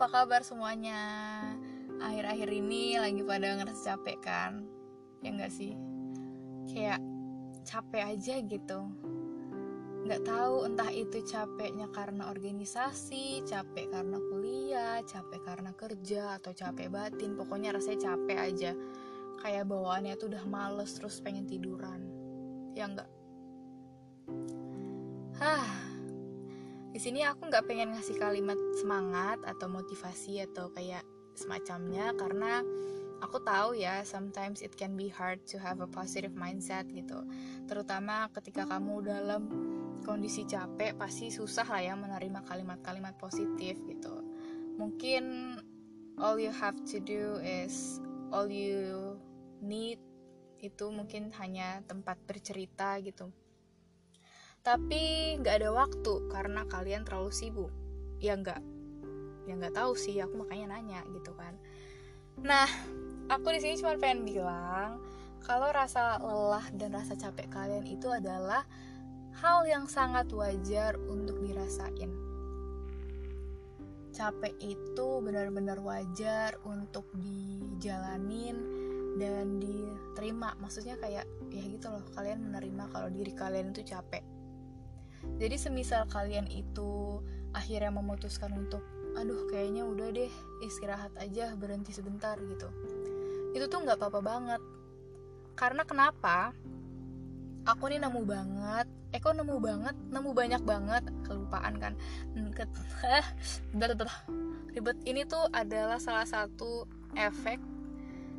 apa kabar semuanya? Akhir-akhir ini lagi pada ngerasa capek kan? Ya enggak sih? Kayak capek aja gitu. Nggak tahu entah itu capeknya karena organisasi, capek karena kuliah, capek karena kerja, atau capek batin. Pokoknya rasanya capek aja. Kayak bawaannya tuh udah males terus pengen tiduran. Ya enggak? Hah, di sini aku nggak pengen ngasih kalimat semangat atau motivasi atau kayak semacamnya karena aku tahu ya sometimes it can be hard to have a positive mindset gitu. Terutama ketika kamu dalam kondisi capek pasti susah lah ya menerima kalimat-kalimat positif gitu. Mungkin all you have to do is all you need itu mungkin hanya tempat bercerita gitu tapi nggak ada waktu karena kalian terlalu sibuk. Ya nggak. Ya nggak tahu sih aku makanya nanya gitu kan. Nah aku di sini cuma pengen bilang kalau rasa lelah dan rasa capek kalian itu adalah hal yang sangat wajar untuk dirasain. Capek itu benar-benar wajar untuk dijalanin dan diterima. Maksudnya kayak ya gitu loh kalian menerima kalau diri kalian itu capek jadi semisal kalian itu akhirnya memutuskan untuk aduh kayaknya udah deh istirahat aja berhenti sebentar gitu. Itu tuh nggak apa-apa banget. Karena kenapa? Aku nih nemu banget. Eh kok nemu banget? Nemu banyak banget. Kelupaan kan. Ribet. Ini tuh adalah salah satu efek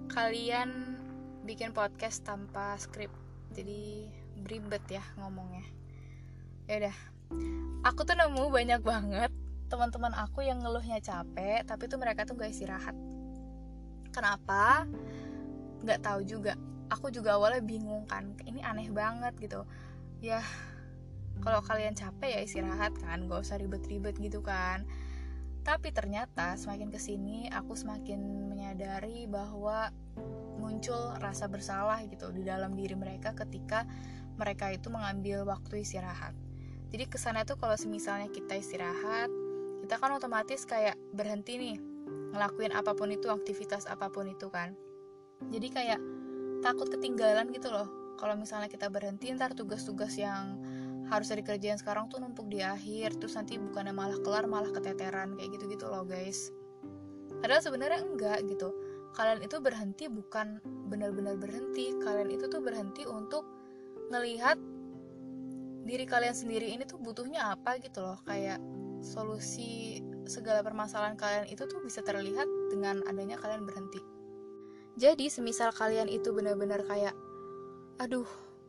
kalian bikin podcast tanpa skrip. Jadi ribet ya ngomongnya ya udah. Aku tuh nemu banyak banget teman-teman aku yang ngeluhnya capek tapi tuh mereka tuh gak istirahat. Kenapa? Nggak tahu juga. Aku juga awalnya bingung kan ini aneh banget gitu. Ya kalau kalian capek ya istirahat kan gak usah ribet-ribet gitu kan. Tapi ternyata semakin ke sini aku semakin menyadari bahwa muncul rasa bersalah gitu di dalam diri mereka ketika mereka itu mengambil waktu istirahat jadi kesannya tuh kalau misalnya kita istirahat kita kan otomatis kayak berhenti nih ngelakuin apa pun itu aktivitas apa pun itu kan. Jadi kayak takut ketinggalan gitu loh. Kalau misalnya kita berhenti ntar tugas-tugas yang harus dikerjain sekarang tuh numpuk di akhir terus nanti bukannya malah kelar malah keteteran kayak gitu-gitu loh guys. Padahal sebenarnya enggak gitu. Kalian itu berhenti bukan benar-benar berhenti. Kalian itu tuh berhenti untuk ngelihat diri kalian sendiri ini tuh butuhnya apa gitu loh? Kayak solusi segala permasalahan kalian itu tuh bisa terlihat dengan adanya kalian berhenti. Jadi semisal kalian itu benar-benar kayak aduh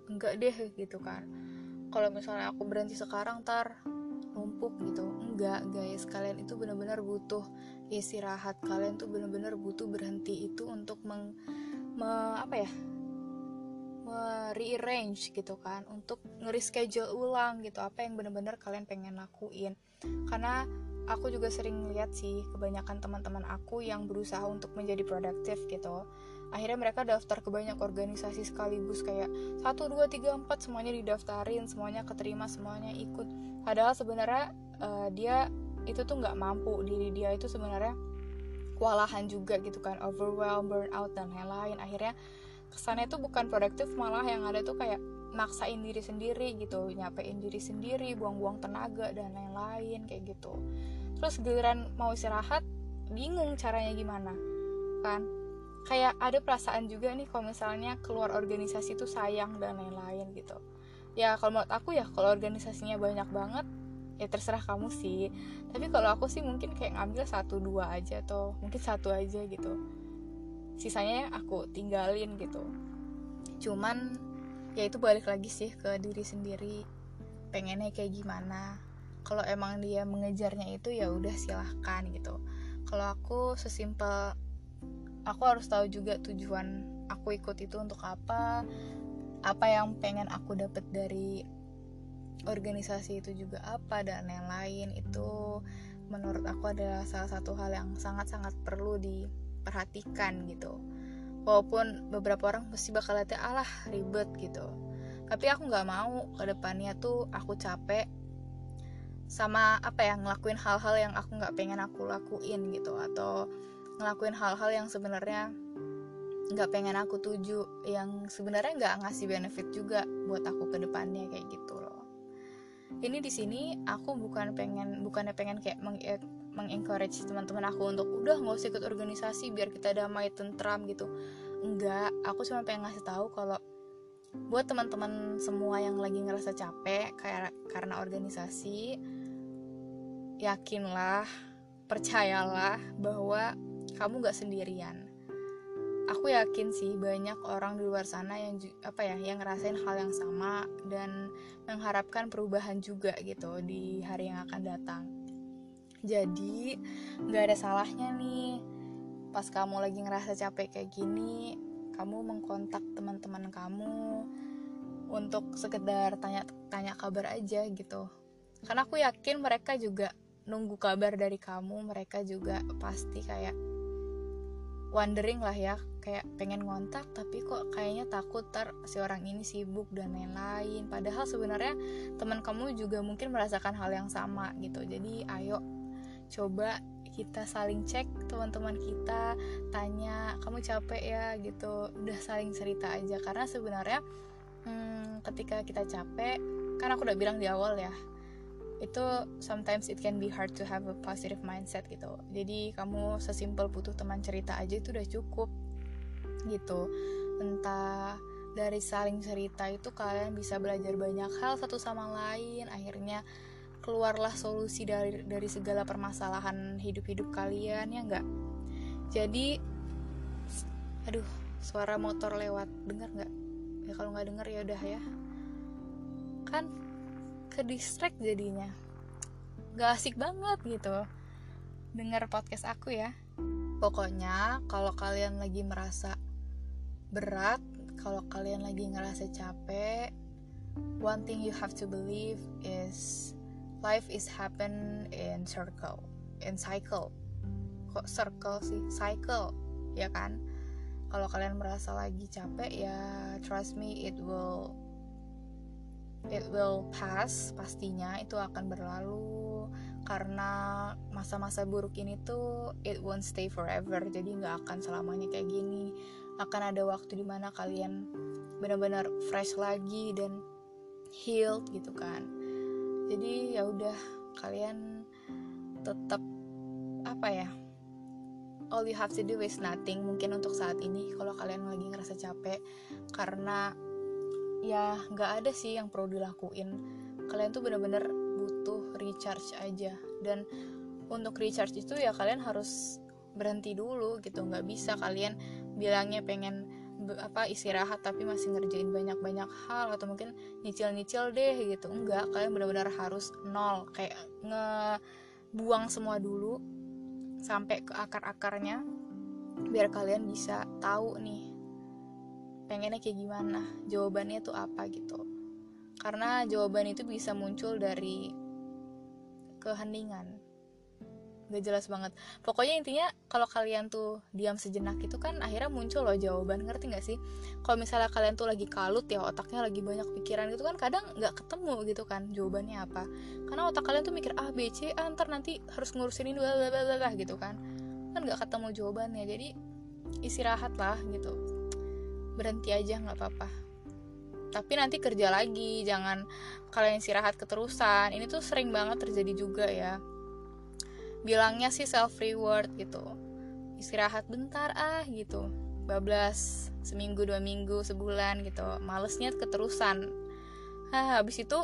enggak deh gitu kan. Kalau misalnya aku berhenti sekarang tar numpuk gitu. Enggak guys. Kalian itu benar-benar butuh istirahat. Kalian tuh benar-benar butuh berhenti itu untuk meng, me, apa ya rearrange gitu kan untuk nge-reschedule ulang gitu apa yang bener-bener kalian pengen lakuin. Karena aku juga sering lihat sih kebanyakan teman-teman aku yang berusaha untuk menjadi produktif gitu. Akhirnya mereka daftar ke banyak organisasi sekaligus kayak 1, 2, 3, 4 semuanya didaftarin semuanya keterima semuanya ikut. Padahal sebenarnya uh, dia itu tuh nggak mampu diri dia itu sebenarnya kewalahan juga gitu kan overwhelmed burnout dan lain-lain. Akhirnya kesannya tuh bukan produktif malah yang ada tuh kayak maksain diri sendiri gitu nyapein diri sendiri buang-buang tenaga dan lain-lain kayak gitu. Terus giliran mau istirahat bingung caranya gimana kan? Kayak ada perasaan juga nih kalau misalnya keluar organisasi tuh sayang dan lain-lain gitu. Ya kalau menurut aku ya kalau organisasinya banyak banget ya terserah kamu sih. Tapi kalau aku sih mungkin kayak ngambil satu dua aja atau mungkin satu aja gitu sisanya aku tinggalin gitu. Cuman ya itu balik lagi sih ke diri sendiri pengennya kayak gimana. Kalau emang dia mengejarnya itu ya udah silahkan gitu. Kalau aku sesimpel aku harus tahu juga tujuan aku ikut itu untuk apa. Apa yang pengen aku dapat dari organisasi itu juga apa dan yang lain itu menurut aku adalah salah satu hal yang sangat-sangat perlu di perhatikan gitu. Walaupun beberapa orang pasti bakal lihatnya alah ribet gitu. Tapi aku nggak mau ke depannya tuh aku capek sama apa ya ngelakuin hal-hal yang aku nggak pengen aku lakuin gitu atau ngelakuin hal-hal yang sebenarnya nggak pengen aku tuju yang sebenarnya nggak ngasih benefit juga buat aku ke depannya kayak gitu ini di sini aku bukan pengen bukannya pengen kayak meng mengencourage teman-teman aku untuk udah nggak usah ikut organisasi biar kita damai tentram gitu. Enggak aku cuma pengen ngasih tahu kalau buat teman-teman semua yang lagi ngerasa capek kayak karena organisasi yakinlah percayalah bahwa kamu gak sendirian aku yakin sih banyak orang di luar sana yang apa ya yang ngerasain hal yang sama dan mengharapkan perubahan juga gitu di hari yang akan datang. Jadi nggak ada salahnya nih pas kamu lagi ngerasa capek kayak gini kamu mengkontak teman-teman kamu untuk sekedar tanya-tanya kabar aja gitu. Karena aku yakin mereka juga nunggu kabar dari kamu mereka juga pasti kayak wondering lah ya kayak pengen ngontak tapi kok kayaknya takut ter si orang ini sibuk dan lain-lain. Padahal sebenarnya teman kamu juga mungkin merasakan hal yang sama gitu. Jadi ayo coba kita saling cek teman-teman kita tanya kamu capek ya? gitu. Udah saling cerita aja. Karena sebenarnya hmm, ketika kita capek kan aku udah bilang di awal ya itu sometimes it can be hard to have a positive mindset gitu. Jadi kamu sesimpel butuh teman cerita aja itu udah cukup gitu. Entah dari saling cerita itu kalian bisa belajar banyak hal satu sama lain. Akhirnya keluarlah solusi dari dari segala permasalahan hidup-hidup kalian ya enggak jadi aduh suara motor lewat. Dengar nggak? Ya kalau nggak dengar ya udah ya. Kan ke distract jadinya. Gak asik banget gitu. Dengar podcast aku ya. Pokoknya kalau kalian lagi merasa berat kalau kalian lagi ngerasa capek one thing you have to believe is life is happen in circle in cycle. Kok circle sih? Cycle ya kan? Kalau kalian merasa lagi capek ya trust me it will it will pass pastinya itu akan berlalu. Karena masa-masa buruk ini tuh it won't stay forever. Jadi nggak akan selamanya kayak gini. Akan ada waktu di mana kalian benar-benar fresh lagi dan healed gitu kan. Jadi ya udah kalian tetap apa ya all you have to do is nothing mungkin untuk saat ini kalau kalian lagi ngerasa capek. Karena ya nggak ada sih yang perlu dilakuin. Kalian tuh bener-bener butuh recharge aja. Dan untuk recharge itu ya kalian harus berhenti dulu gitu. Nggak bisa kalian bilangnya pengen apa istirahat tapi masih ngerjain banyak-banyak hal atau mungkin nyicil-nyicil deh gitu. Enggak kalian benar-benar harus nol. Kayak ngebuang semua dulu sampai ke akar-akarnya biar kalian bisa tahu nih pengennya kayak gimana? Jawabannya tuh apa gitu? Karena jawaban itu bisa muncul dari keheningan. Gak jelas banget. Pokoknya intinya kalau kalian tuh diam sejenak itu kan akhirnya muncul loh jawaban ngerti gak sih? Kalau misalnya kalian tuh lagi kalut ya otaknya lagi banyak pikiran gitu kan kadang nggak ketemu gitu kan jawabannya apa. Karena otak kalian tuh mikir A B C ah, ntar nanti harus ngurusin ini bla bla bla gitu kan. Kan nggak ketemu jawabannya. Jadi istirahat lah gitu berhenti aja nggak apa-apa. Tapi nanti kerja lagi jangan kalian istirahat keterusan. Ini tuh sering banget terjadi juga ya. Bilangnya sih self reward gitu. Istirahat bentar ah gitu. Bablas seminggu dua minggu sebulan gitu. Malesnya keterusan. Ah habis itu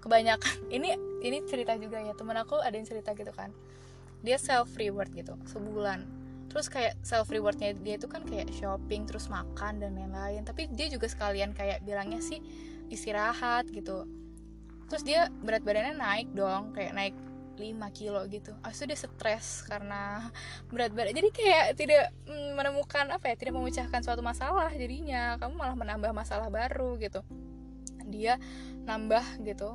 kebanyakan ini ini cerita juga ya. Temen aku ada yang cerita gitu kan. Dia self reward gitu sebulan terus kayak self rewardnya dia itu kan kayak shopping terus makan dan lain-lain. Tapi dia juga sekalian kayak bilangnya sih istirahat gitu. Terus dia berat badannya naik dong kayak naik 5 kilo gitu. Asu dia stres karena berat badan. Jadi kayak tidak menemukan apa ya tidak memecahkan suatu masalah jadinya. Kamu malah menambah masalah baru gitu. Dia nambah gitu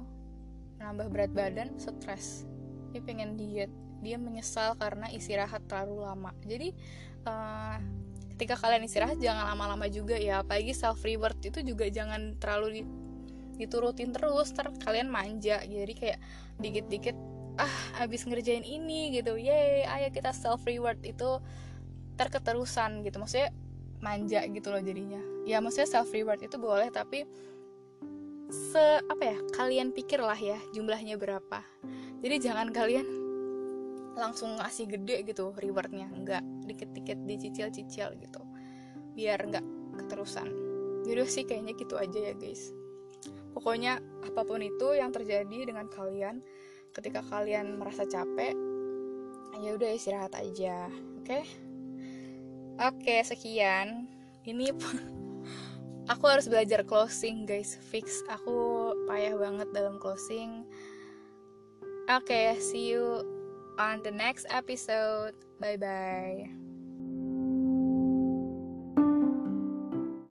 nambah berat badan stres. Dia pengen diet dia menyesal karena istirahat terlalu lama. Jadi uh, ketika kalian istirahat jangan lama-lama juga ya. Apalagi self reward itu juga jangan terlalu di, diturutin terus ter kalian manja. Jadi kayak dikit-dikit ah habis ngerjain ini gitu. Yay ayo kita self reward itu terketerusan gitu. Maksudnya manja gitu loh jadinya. Ya maksudnya self reward itu boleh tapi se apa ya kalian pikirlah ya jumlahnya berapa. Jadi jangan kalian langsung ngasih gede gitu rewardnya. Enggak dikit-dikit dicicil-cicil gitu. Biar enggak keterusan. Jadi sih kayaknya gitu aja ya guys. Pokoknya apa pun itu yang terjadi dengan kalian ketika kalian merasa capek ya udah istirahat aja oke? Okay? oke okay, sekian. Ini aku harus belajar closing guys. Fix. Aku payah banget dalam closing. Oke okay, see you on the next episode. Bye bye